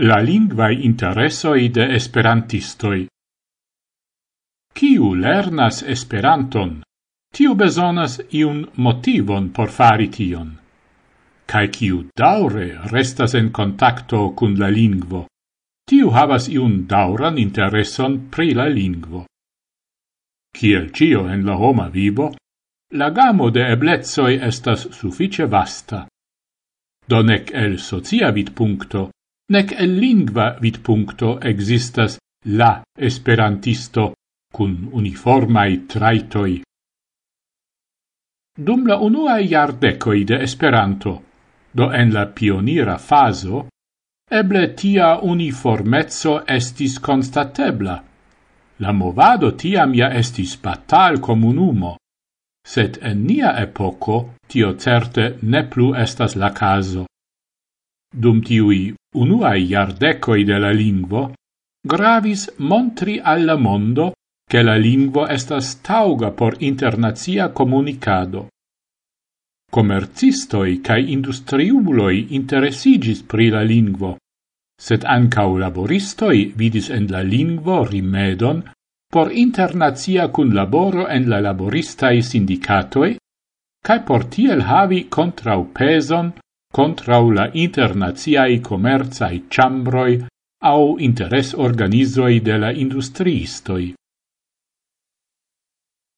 La lingvae interesoi de esperantistoi. Ciu lernas esperanton, tiu besonas iun motivon por fari tion. Cai kiu daure restas en contacto cun la lingvo, tiu havas iun dauran intereson pri la lingvo. Ciel cio en la homa vivo, la gamo de eblezoi estas suffice vasta. Donec el socia vidpuncto, nec el lingva vidpuncto existas la esperantisto cun uniformai traitoi. Dum la unua iardecoi de Esperanto, do en la pionira faso, eble tia uniformezzo estis constatebla. La movado tiam ja estis batal comunumo, sed en nia epoco tio certe ne plu estas la caso. Dum tiui unuae iardecoi de la lingvo, gravis montri alla mondo che la lingvo estas tauga por internazia comunicado. Comercistoi cae industriuloi interesigis pri la lingvo, sed ancau laboristoi vidis en la lingvo rimedon por internazia cun laboro en la laboristai sindicatoi, cae por tiel havi contraupeson contrau la internaziai commerzai chambroi au interes organizoi de la industriistoi.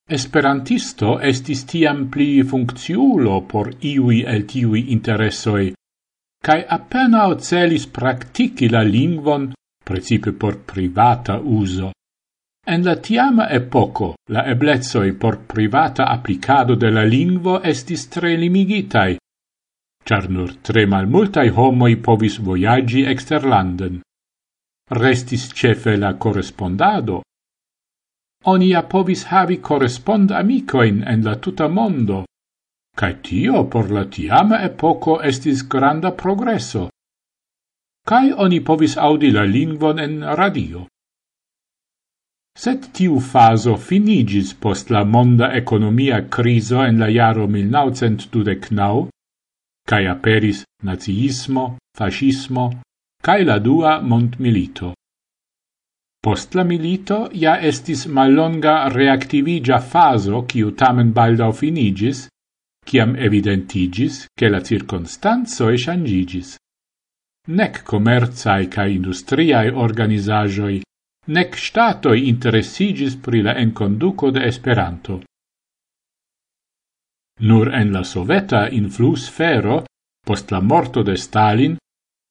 Esperantisto estis tiam pli funcciulo por iui el tiui interessoi, cae appena celis practici la lingvon, precipe por privata uso. En la tiama epoco, la eblezoi por privata applicado de la lingvo estis tre limigitai, char nur tre malmultai homoi povis voyagi exterlanden. Restis cefe la correspondado. Onia povis havi correspond amicoin en la tuta mondo, cae tio por la tiama epoco estis granda progresso. Cae oni povis audi la lingvon en radio. Sed tiu faso finigis post la monda economia criso en la jaro 1929, cae aperis naziismo, fascismo, cae la dua montmilito. Post la milito ja estis mallonga reactivigia faso quiu tamen baldau finigis, ciam evidentigis che la circonstanzoe changigis. Nec commerzae ca industriae organizajoi, nec statoi interessigis pri la enconduco de Esperanto. Nur en la soveta influssfero, post la morto de Stalin,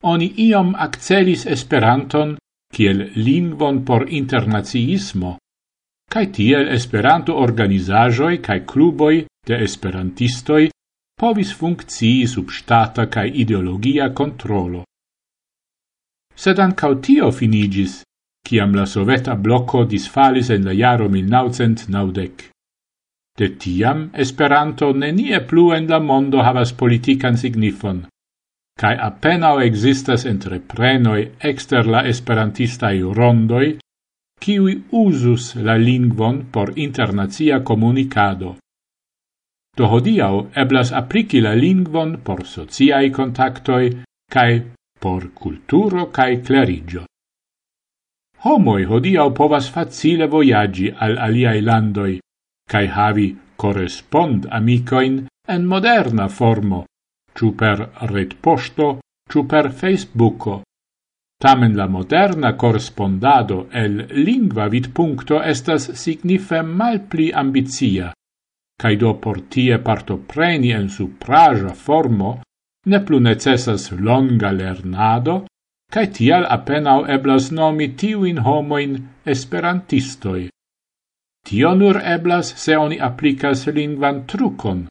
oni iom accelis Esperanton kiel lingvon por internaciismo, cae tiel Esperanto organizajoi cae cluboi de esperantistoi povis funkcii sub stata cae ideologia controlo. Sed ancau tio finigis, ciam la soveta blocco disfalis en la jaro 1990. De tiam Esperanto nenie plu en la mondo havas politikan signifon, kaj apenao ekzistas entreprenoj ekster la esperantistaj rondoj, kiui usus la lingvon por internacia komunikado. Do hodiau eblas apliki la lingvon por sociai contactoi kai por culturo kai clerigio. Homoi hodiau povas facile voyagi al aliai landoi, cae havi correspond amicoin en moderna formo, ciu per retposto, ciu per Facebooko. Tamen la moderna correspondado el lingva vidpuncto estas signife malpli ambizia, cae do por tie partopreni en supraja formo ne plu necessas longa lernado, cae tial apenao eblas nomi tiuin homoin esperantistoi. Tio nur eblas se oni applicas lingvan trucon.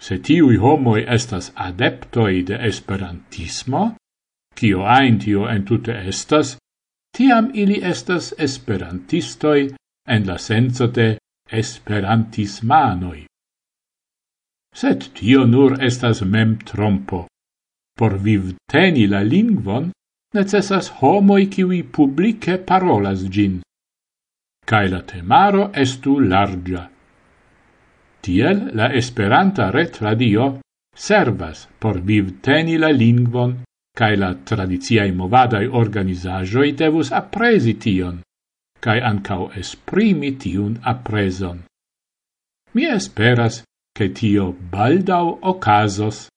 Se tiui homoi estas adeptoi de esperantismo, cio ain tio entute estas, tiam ili estas esperantistoi en la senso de esperantismanoi. Sed tio nur estas mem trompo. Por vivteni la lingvon necessas homoi kiwi publice parolas gin cae la temaro estu largia. Tiel la Esperanta retradio servas por vivteni la lingvon cae la tradiziai movadai organizajoi devus apresi tion, cae ancao esprimi tiun apreson. Mi esperas che tio baldau ocasos